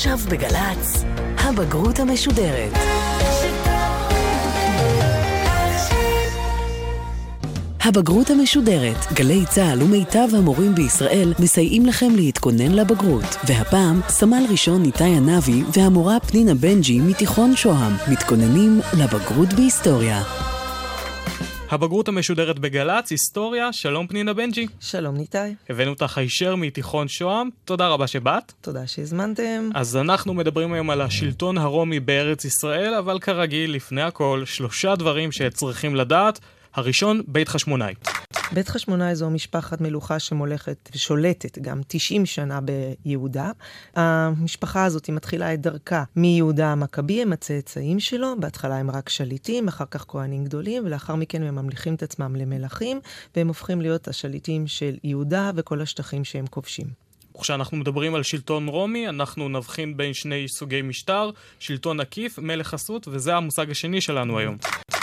עכשיו בגל"צ, הבגרות המשודרת. הבגרות המשודרת, גלי צה"ל ומיטב המורים בישראל מסייעים לכם להתכונן לבגרות. והפעם, סמל ראשון ניתאי ענבי והמורה פנינה בנג'י מתיכון שוהם מתכוננים לבגרות בהיסטוריה. הבגרות המשודרת בגל"צ, היסטוריה, שלום פנינה בנג'י. שלום ניתאי. הבאנו אותך הישר מתיכון שוהם, תודה רבה שבאת. תודה שהזמנתם. אז אנחנו מדברים היום על השלטון הרומי בארץ ישראל, אבל כרגיל, לפני הכל, שלושה דברים שצריכים לדעת. הראשון, בית חשמונאי. בית חשמונאי זו משפחת מלוכה שמולכת ושולטת גם 90 שנה ביהודה. המשפחה הזאת היא מתחילה את דרכה מיהודה המכבי, הם הצאצאים שלו, בהתחלה הם רק שליטים, אחר כך כהנים גדולים, ולאחר מכן הם ממליכים את עצמם למלכים, והם הופכים להיות השליטים של יהודה וכל השטחים שהם כובשים. כשאנחנו מדברים על שלטון רומי, אנחנו נבחין בין שני סוגי משטר, שלטון עקיף, מלך חסות, וזה המושג השני שלנו היום.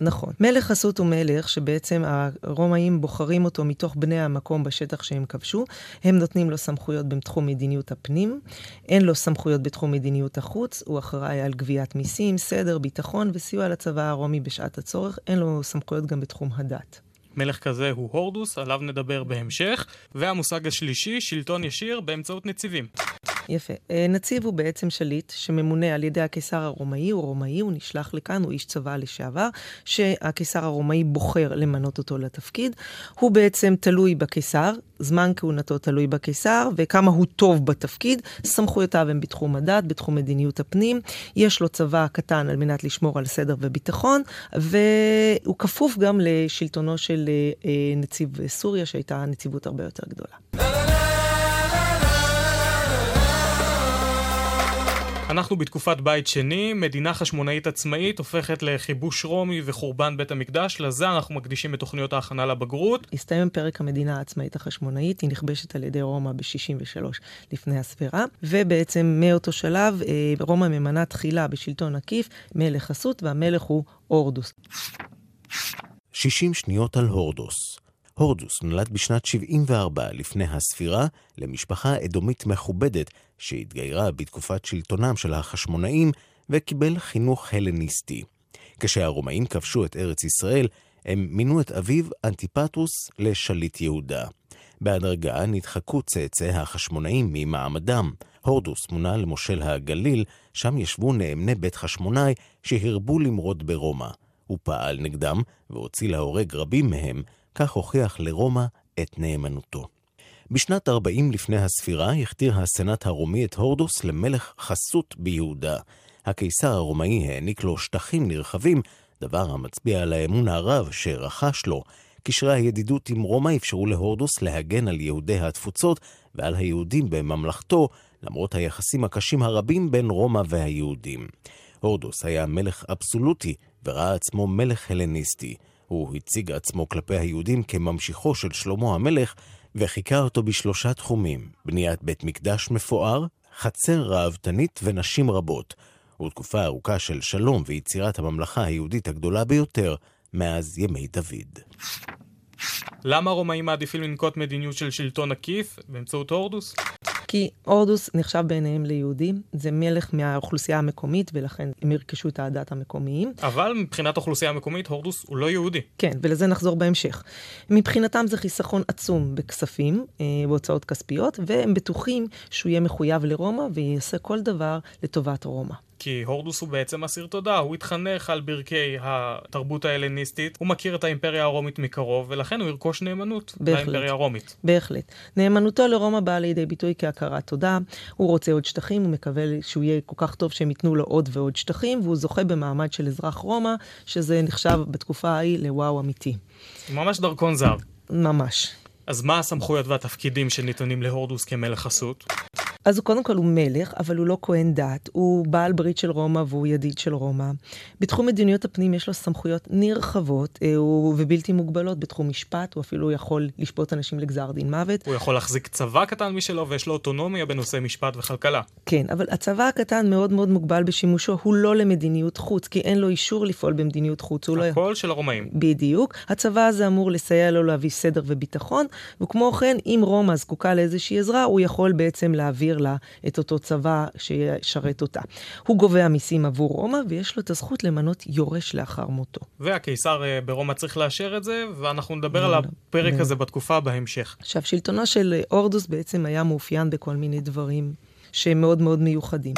נכון. מלך חסות הוא מלך שבעצם הרומאים בוחרים אותו מתוך בני המקום בשטח שהם כבשו. הם נותנים לו סמכויות בתחום מדיניות הפנים, אין לו סמכויות בתחום מדיניות החוץ, הוא אחראי על גביית מיסים, סדר, ביטחון וסיוע לצבא הרומי בשעת הצורך, אין לו סמכויות גם בתחום הדת. מלך כזה הוא הורדוס, עליו נדבר בהמשך. והמושג השלישי, שלטון ישיר באמצעות נציבים. יפה. אה, נציב הוא בעצם שליט שממונה על ידי הקיסר הרומאי, הוא רומאי, הוא נשלח לכאן, הוא איש צבא לשעבר, שהקיסר הרומאי בוחר למנות אותו לתפקיד. הוא בעצם תלוי בקיסר, זמן כהונתו תלוי בקיסר, וכמה הוא טוב בתפקיד. סמכויותיו הן בתחום הדת, בתחום מדיניות הפנים. יש לו צבא קטן על מנת לשמור על סדר וביטחון, והוא כפוף גם לשלטונו של אה, נציב סוריה, שהייתה נציבות הרבה יותר גדולה. אנחנו בתקופת בית שני, מדינה חשמונאית עצמאית הופכת לכיבוש רומי וחורבן בית המקדש, לזה אנחנו מקדישים את תוכניות ההכנה לבגרות. הסתיים פרק המדינה העצמאית החשמונאית, היא נכבשת על ידי רומא ב-63 לפני הספירה, ובעצם מאותו שלב אה, רומא ממנה תחילה בשלטון עקיף מלך חסות, והמלך הוא הורדוס. 60 שניות על הורדוס. הורדוס נולד בשנת 74 לפני הספירה למשפחה אדומית מכובדת שהתגיירה בתקופת שלטונם של החשמונאים וקיבל חינוך הלניסטי. כשהרומאים כבשו את ארץ ישראל, הם מינו את אביו אנטיפטרוס לשליט יהודה. בהדרגה נדחקו צאצאי החשמונאים ממעמדם. הורדוס מונה למושל הגליל, שם ישבו נאמני בית חשמונאי שהרבו למרוד ברומא. הוא פעל נגדם והוציא להורג רבים מהם, כך הוכיח לרומא את נאמנותו. בשנת 40 לפני הספירה הכתיר הסנאט הרומי את הורדוס למלך חסות ביהודה. הקיסר הרומאי העניק לו שטחים נרחבים, דבר המצביע על האמון הרב שרכש לו. קשרי הידידות עם רומא אפשרו להורדוס להגן על יהודי התפוצות ועל היהודים בממלכתו, למרות היחסים הקשים הרבים בין רומא והיהודים. הורדוס היה מלך אבסולוטי וראה עצמו מלך הלניסטי. הוא הציג עצמו כלפי היהודים כממשיכו של שלמה המלך, וחיכה אותו בשלושה תחומים, בניית בית מקדש מפואר, חצר ראוותנית ונשים רבות, ותקופה ארוכה של שלום ויצירת הממלכה היהודית הגדולה ביותר מאז ימי דוד. למה הרומאים מעדיפים לנקוט מדיניות של שלטון עקיף באמצעות הורדוס? כי הורדוס נחשב בעיניהם ליהודים, זה מלך מהאוכלוסייה המקומית, ולכן הם ירכשו את הדת המקומיים. אבל מבחינת האוכלוסייה המקומית, הורדוס הוא לא יהודי. כן, ולזה נחזור בהמשך. מבחינתם זה חיסכון עצום בכספים, אה, בהוצאות כספיות, והם בטוחים שהוא יהיה מחויב לרומא ויעשה כל דבר לטובת רומא. כי הורדוס הוא בעצם אסיר תודה, הוא התחנך על ברכי התרבות ההלניסטית, הוא מכיר את האימפריה הרומית מקרוב, ולכן הוא ירכוש נאמנות בהחלט, לאימפריה הרומית. בהחלט. נאמנותו לרומא באה לידי ביטוי כהכרת תודה, הוא רוצה עוד שטחים, הוא מקווה שהוא יהיה כל כך טוב שהם ייתנו לו עוד ועוד שטחים, והוא זוכה במעמד של אזרח רומא, שזה נחשב בתקופה ההיא לוואו אמיתי. ממש דרכון זר. ממש. אז מה הסמכויות והתפקידים שניתנים להורדוס כמלך חסות? אז הוא קודם כל הוא מלך, אבל הוא לא כהן דת, הוא בעל ברית של רומא והוא ידיד של רומא. בתחום מדיניות הפנים יש לו סמכויות נרחבות אה, ובלתי מוגבלות בתחום משפט, הוא אפילו יכול לשפוט אנשים לגזר דין מוות. הוא יכול להחזיק צבא קטן משלו ויש לו אוטונומיה בנושא משפט וכלכלה. כן, אבל הצבא הקטן מאוד מאוד מוגבל בשימושו, הוא לא למדיניות חוץ, כי אין לו אישור לפעול במדיניות חוץ. לא הכל לא... של הרומאים. בדיוק. הצבא הזה אמור לסייע לו להביא סדר וביטחון, וכמו כן, אם רומא זקוקה לאיזושהי עזרה, הוא יכול בעצם להעביר לה את אותו צבא שישרת אותה. הוא גובה מיסים עבור רומא, ויש לו את הזכות למנות יורש לאחר מותו. והקיסר אה, ברומא צריך לאשר את זה, ואנחנו נדבר על הפרק הזה בתקופה בהמשך. עכשיו, שלטונו של הורדוס בעצם היה מאופיין בכל מיני דברים שהם מאוד מאוד מיוחדים.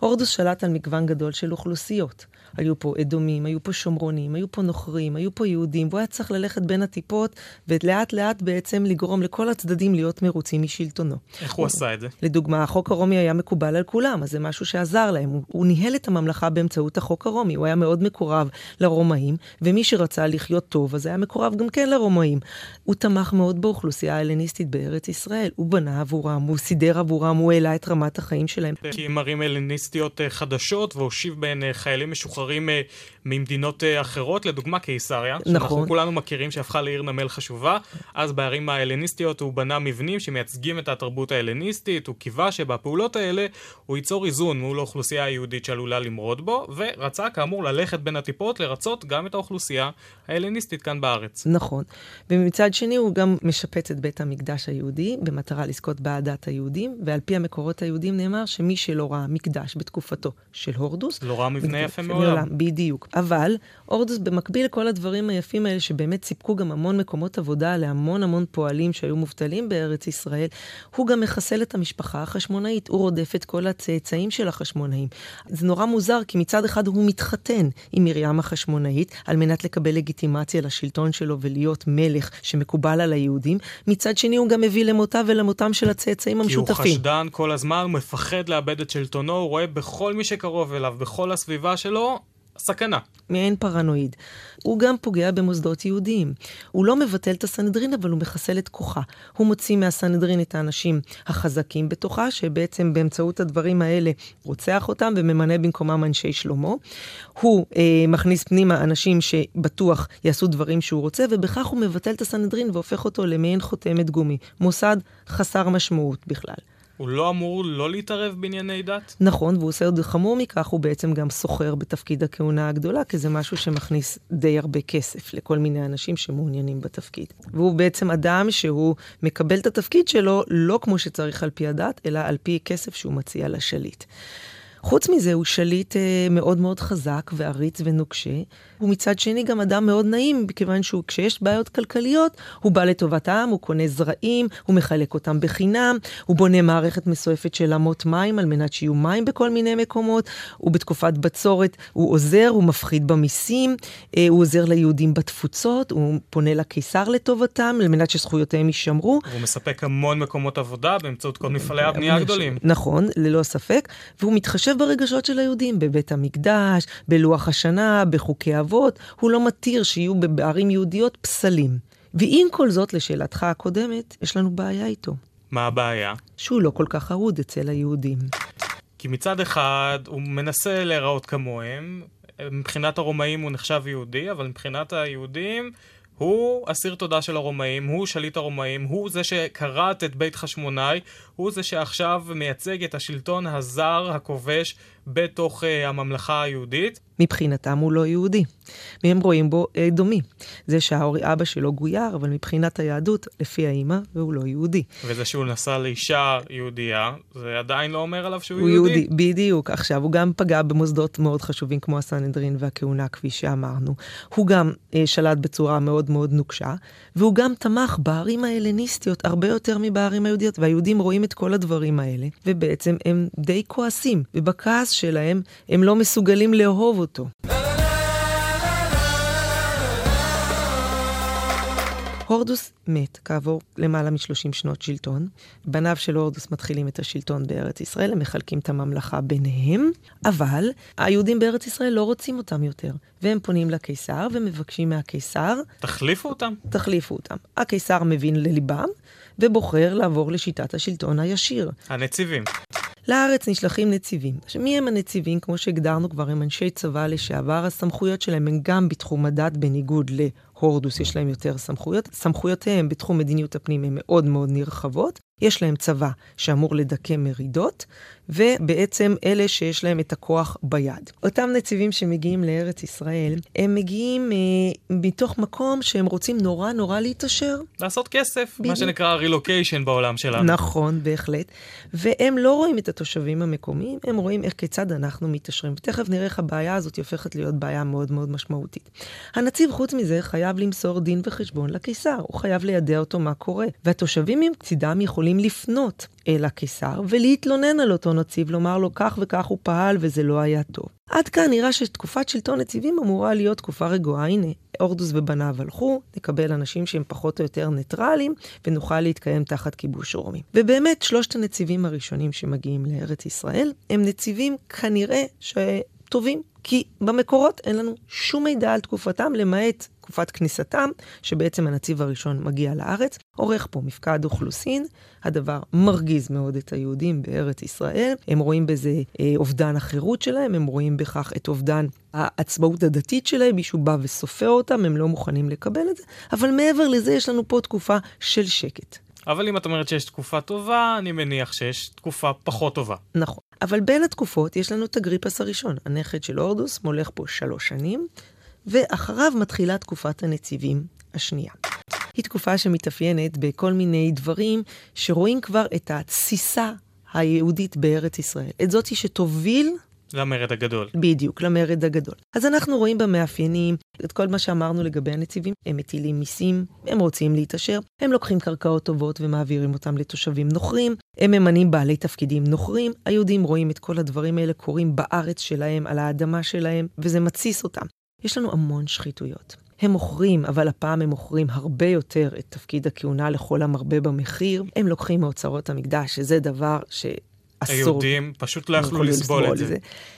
הורדוס שלט על מגוון גדול של אוכלוסיות. היו פה אדומים, היו פה שומרונים, היו פה נוכרים, היו פה יהודים, והוא היה צריך ללכת בין הטיפות, ולאט לאט בעצם לגרום לכל הצדדים להיות מרוצים משלטונו. איך הוא עשה את זה? לדוגמה, החוק הרומי היה מקובל על כולם, אז זה משהו שעזר להם. הוא, הוא ניהל את הממלכה באמצעות החוק הרומי, הוא היה מאוד מקורב לרומאים, ומי שרצה לחיות טוב, אז היה מקורב גם כן לרומאים. הוא תמך מאוד באוכלוסייה ההלניסטית בארץ ישראל, הוא בנה עבורם, הוא סידר עבורם, הוא העלה את רמת החיים שלהם. כי הם ערים הלניסטיות אה, חדשות, והושיב בהן אה, חיילים משוחררים. משוחררים אה, ממדינות אה, אחרות, לדוגמה קיסריה, נכון. שאנחנו כולנו מכירים שהפכה לעיר נמל חשובה, אז בערים ההלניסטיות הוא בנה מבנים שמייצגים את התרבות ההלניסטית, הוא קיווה שבפעולות האלה הוא ייצור איזון מול האוכלוסייה היהודית שעלולה למרוד בו, ורצה כאמור ללכת בין הטיפות לרצות גם את האוכלוסייה ההלניסטית כאן בארץ. נכון, ומצד שני הוא גם משפץ את בית המקדש היהודי במטרה לזכות באהדת היהודים, ועל פי המקורות היהודים נאמר שמי שלא ראה מקדש בתקופתו של הורדוס, לא ראה מבנה יפה מאוד. לעולם, בדיוק. אבל אורדוס, במקביל לכל הדברים היפים האלה, שבאמת סיפקו גם המון מקומות עבודה להמון המון פועלים שהיו מובטלים בארץ ישראל, הוא גם מחסל את המשפחה החשמונאית, הוא רודף את כל הצאצאים של החשמונאים. זה נורא מוזר, כי מצד אחד הוא מתחתן עם מרים החשמונאית, על מנת לקבל לגיטימציה לשלטון שלו ולהיות מלך שמקובל על היהודים, מצד שני הוא גם מביא למותה ולמותם של הצאצאים המשותפים. כי הוא חשדן כל הזמן, הוא מפחד לאבד את שלטונו, הוא רואה בכל מי שקרוב אליו, בכל הסביבה שלו, סכנה. מעין פרנואיד. הוא גם פוגע במוסדות יהודיים. הוא לא מבטל את הסנהדרין, אבל הוא מחסל את כוחה. הוא מוציא מהסנהדרין את האנשים החזקים בתוכה, שבעצם באמצעות הדברים האלה רוצח אותם וממנה במקומם אנשי שלמה. הוא אה, מכניס פנימה אנשים שבטוח יעשו דברים שהוא רוצה, ובכך הוא מבטל את הסנהדרין והופך אותו למעין חותמת גומי. מוסד חסר משמעות בכלל. הוא לא אמור לא להתערב בענייני דת? נכון, והוא עושה עוד חמור מכך, הוא בעצם גם סוחר בתפקיד הכהונה הגדולה, כי זה משהו שמכניס די הרבה כסף לכל מיני אנשים שמעוניינים בתפקיד. והוא בעצם אדם שהוא מקבל את התפקיד שלו לא כמו שצריך על פי הדת, אלא על פי כסף שהוא מציע לשליט. חוץ מזה, הוא שליט אה, מאוד מאוד חזק ועריץ ונוקשה. הוא מצד שני גם אדם מאוד נעים, מכיוון שהוא, כשיש בעיות כלכליות, הוא בא לטובת העם, הוא קונה זרעים, הוא מחלק אותם בחינם, הוא בונה מערכת מסועפת של אמות מים על מנת שיהיו מים בכל מיני מקומות, הוא בתקופת בצורת, הוא עוזר, הוא מפחית במיסים, אה, הוא עוזר ליהודים בתפוצות, הוא פונה לקיסר לטובתם, על מנת שזכויותיהם יישמרו. הוא מספק המון מקומות עבודה באמצעות כל מפעלי הבנייה הגדולים. נכון, ללא ספק, והוא מתחשב ברגשות של היהודים, בבית המקדש, בלוח השנה, בחוקי אבות, הוא לא מתיר שיהיו בערים יהודיות פסלים. ועם כל זאת, לשאלתך הקודמת, יש לנו בעיה איתו. מה הבעיה? שהוא לא כל כך אהוד אצל היהודים. כי מצד אחד הוא מנסה להיראות כמוהם, מבחינת הרומאים הוא נחשב יהודי, אבל מבחינת היהודים הוא אסיר תודה של הרומאים, הוא שליט הרומאים, הוא זה שכרת את בית חשמונאי, הוא זה שעכשיו מייצג את השלטון הזר הכובש בתוך uh, הממלכה היהודית. מבחינתם הוא לא יהודי, והם רואים בו אדומי. זה שהאבא שלו גויר, אבל מבחינת היהדות, לפי האימא, והוא לא יהודי. וזה שהוא נסע לאישה יהודייה, זה עדיין לא אומר עליו שהוא הוא יהודי. יהודי. בדיוק. עכשיו, הוא גם פגע במוסדות מאוד חשובים כמו הסנהדרין והכהונה, כפי שאמרנו. הוא גם uh, שלט בצורה מאוד מאוד נוקשה, והוא גם תמך בערים ההלניסטיות הרבה יותר מבערים היהודיות, והיהודים רואים את כל הדברים האלה, ובעצם הם די כועסים, ובכעס שלהם הם לא מסוגלים לאהוב אותו. הורדוס מת כעבור למעלה מ-30 שנות שלטון. בניו של הורדוס מתחילים את השלטון בארץ ישראל, הם מחלקים את הממלכה ביניהם, אבל היהודים בארץ ישראל לא רוצים אותם יותר, והם פונים לקיסר ומבקשים מהקיסר... תחליפו אותם. תחליפו אותם. הקיסר מבין לליבם, ובוחר לעבור לשיטת השלטון הישיר. הנציבים. לארץ נשלחים נציבים. עכשיו, מי הם הנציבים? כמו שהגדרנו כבר, הם אנשי צבא לשעבר, הסמכויות שלהם הן גם בתחום הדת, בניגוד הורדוס יש להם יותר סמכויות. סמכויותיהם בתחום מדיניות הפנים הן מאוד מאוד נרחבות. יש להם צבא שאמור לדכא מרידות, ובעצם אלה שיש להם את הכוח ביד. אותם נציבים שמגיעים לארץ ישראל, הם מגיעים אה, מתוך מקום שהם רוצים נורא נורא להתעשר. לעשות כסף, בדיוק. מה שנקרא רילוקיישן בעולם שלנו. נכון, בהחלט. והם לא רואים את התושבים המקומיים, הם רואים איך כיצד אנחנו מתעשרים. ותכף נראה איך הבעיה הזאת הופכת להיות בעיה מאוד מאוד משמעותית. הנציב, חוץ מזה, חייב למסור דין וחשבון לקיסר, הוא חייב לידע אותו מה קורה. והתושבים מצידם יכולים לפנות אל הקיסר ולהתלונן על אותו נציב, לומר לו כך וכך הוא פעל וזה לא היה טוב. עד כאן נראה שתקופת שלטון נציבים אמורה להיות תקופה רגועה. הנה, הורדוס ובניו הלכו, נקבל אנשים שהם פחות או יותר ניטרלים, ונוכל להתקיים תחת כיבוש רומי. ובאמת, שלושת הנציבים הראשונים שמגיעים לארץ ישראל, הם נציבים כנראה שטובים. כי במקורות אין לנו שום מידע על תקופתם, למעט תקופת כניסתם, שבעצם הנציב הראשון מגיע לארץ, עורך פה מפקד אוכלוסין. הדבר מרגיז מאוד את היהודים בארץ ישראל. הם רואים בזה אה, אובדן החירות שלהם, הם רואים בכך את אובדן העצמאות הדתית שלהם, מישהו בא וסופר אותם, הם לא מוכנים לקבל את זה. אבל מעבר לזה, יש לנו פה תקופה של שקט. אבל אם את אומרת שיש תקופה טובה, אני מניח שיש תקופה פחות טובה. נכון. אבל בין התקופות יש לנו את אגריפס הראשון, הנכד של הורדוס, מולך פה שלוש שנים, ואחריו מתחילה תקופת הנציבים השנייה. היא תקופה שמתאפיינת בכל מיני דברים שרואים כבר את התסיסה היהודית בארץ ישראל. את זאתי שתוביל למרד הגדול. בדיוק, למרד הגדול. אז אנחנו רואים במאפיינים את כל מה שאמרנו לגבי הנציבים. הם מטילים מיסים, הם רוצים להתעשר, הם לוקחים קרקעות טובות ומעבירים אותם לתושבים נוכרים, הם ממנים בעלי תפקידים נוכרים. היהודים רואים את כל הדברים האלה קורים בארץ שלהם, על האדמה שלהם, וזה מתסיס אותם. יש לנו המון שחיתויות. הם מוכרים, אבל הפעם הם מוכרים הרבה יותר את תפקיד הכהונה לכל המרבה במחיר. הם לוקחים מאוצרות המקדש, שזה דבר ש... אסור. היהודים פשוט לא יכלו לסבול את זה. זה.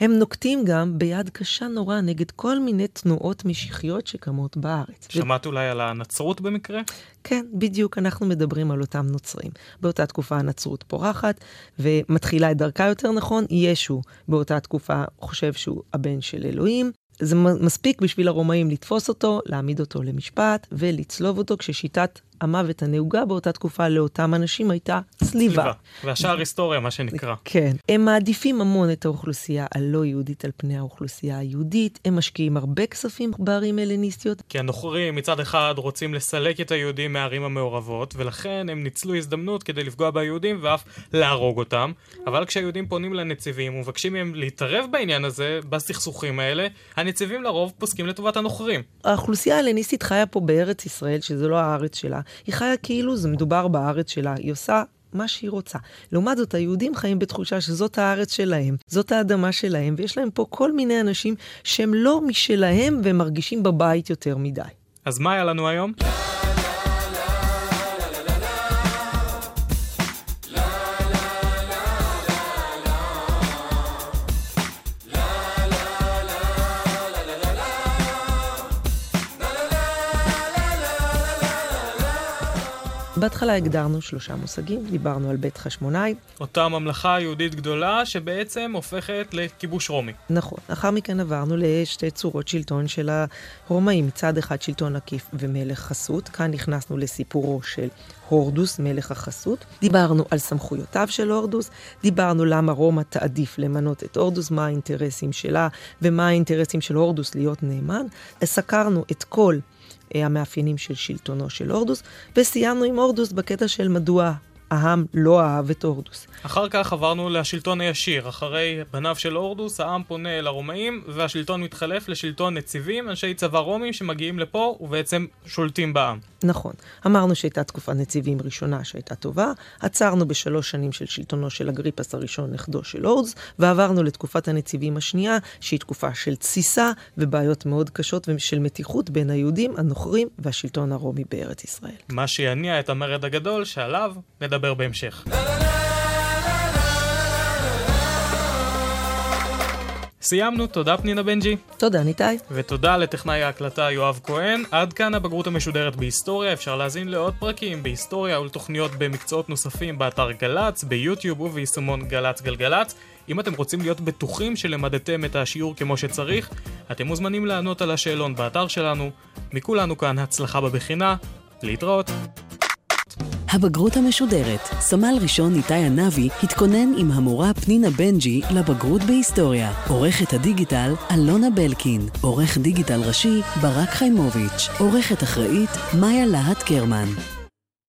הם נוקטים גם ביד קשה נורא נגד כל מיני תנועות משיחיות שקמות בארץ. שמעת ו... אולי על הנצרות במקרה? כן, בדיוק, אנחנו מדברים על אותם נוצרים. באותה תקופה הנצרות פורחת, ומתחילה את דרכה יותר נכון. ישו באותה תקופה חושב שהוא הבן של אלוהים, זה מספיק בשביל הרומאים לתפוס אותו, להעמיד אותו למשפט ולצלוב אותו, כששיטת המוות הנהוגה באותה תקופה לאותם אנשים הייתה צליבה. צליבה. והשאר היסטוריה, מה שנקרא. כן. הם מעדיפים המון את האוכלוסייה הלא יהודית על פני האוכלוסייה היהודית. הם משקיעים הרבה כספים בערים הלניסטיות. כי הנוכרים מצד אחד רוצים לסלק את היהודים מהערים המעורבות, ולכן הם ניצלו הזדמנות כדי לפגוע ביהודים ואף להרוג אותם. אבל כשהיהודים פונים לנציבים ומבקשים מהם להתערב בעניין הזה, בסכסוכים האלה, הנציבים לרוב פוסקים לטובת הנוכרים. האוכלוסייה הלניסטית חיה פה בארץ ישראל, שזה לא הארץ שלה. היא חיה כאילו זה מדובר בארץ שלה, היא עושה מה שהיא רוצה. לעומת זאת, היהודים חיים בתחושה שזאת הארץ שלהם, זאת האדמה שלהם, ויש להם פה כל מיני אנשים שהם לא משלהם והם מרגישים בבית יותר מדי. אז מה היה לנו היום? בהתחלה הגדרנו שלושה מושגים, דיברנו על בית חשמונאי. אותה ממלכה יהודית גדולה שבעצם הופכת לכיבוש רומי. נכון. לאחר מכן עברנו לשתי צורות שלטון של הרומאים. מצד אחד שלטון עקיף ומלך חסות. כאן נכנסנו לסיפורו של הורדוס, מלך החסות. דיברנו על סמכויותיו של הורדוס, דיברנו למה רומא תעדיף למנות את הורדוס, מה האינטרסים שלה ומה האינטרסים של הורדוס להיות נאמן. סקרנו את כל אה, המאפיינים של שלטונו של הורדוס, וסיימנו עם הורדוס בקטע של מדוע העם לא אהב את הורדוס. אחר כך עברנו לשלטון הישיר. אחרי בניו של הורדוס, העם פונה אל הרומאים, והשלטון מתחלף לשלטון נציבים, אנשי צבא רומי שמגיעים לפה ובעצם שולטים בעם. נכון. אמרנו שהייתה תקופת נציבים ראשונה שהייתה טובה, עצרנו בשלוש שנים של שלטונו של אגריפס הראשון, נכדו של הורדס, ועברנו לתקופת הנציבים השנייה, שהיא תקופה של תסיסה ובעיות מאוד קשות ושל מתיחות בין היהודים, הנוכרים והשלטון הרומי בארץ ישראל. מה שיניע את המרד הגדול, שעליו נדבר בהמשך. סיימנו, תודה פנינה בנג'י. תודה ניתאי. ותודה לטכנאי ההקלטה יואב כהן. עד כאן הבגרות המשודרת בהיסטוריה, אפשר להזין לעוד פרקים בהיסטוריה ולתוכניות במקצועות נוספים באתר גל"צ, ביוטיוב וביישומון גל"צ גלגלצ. אם אתם רוצים להיות בטוחים שלמדתם את השיעור כמו שצריך, אתם מוזמנים לענות על השאלון באתר שלנו. מכולנו כאן הצלחה בבחינה, להתראות. הבגרות המשודרת, סמל ראשון איתי ענבי התכונן עם המורה פנינה בנג'י לבגרות בהיסטוריה. עורכת הדיגיטל אלונה בלקין. עורך דיגיטל ראשי ברק חיימוביץ'. עורכת אחראית מאיה להט קרמן.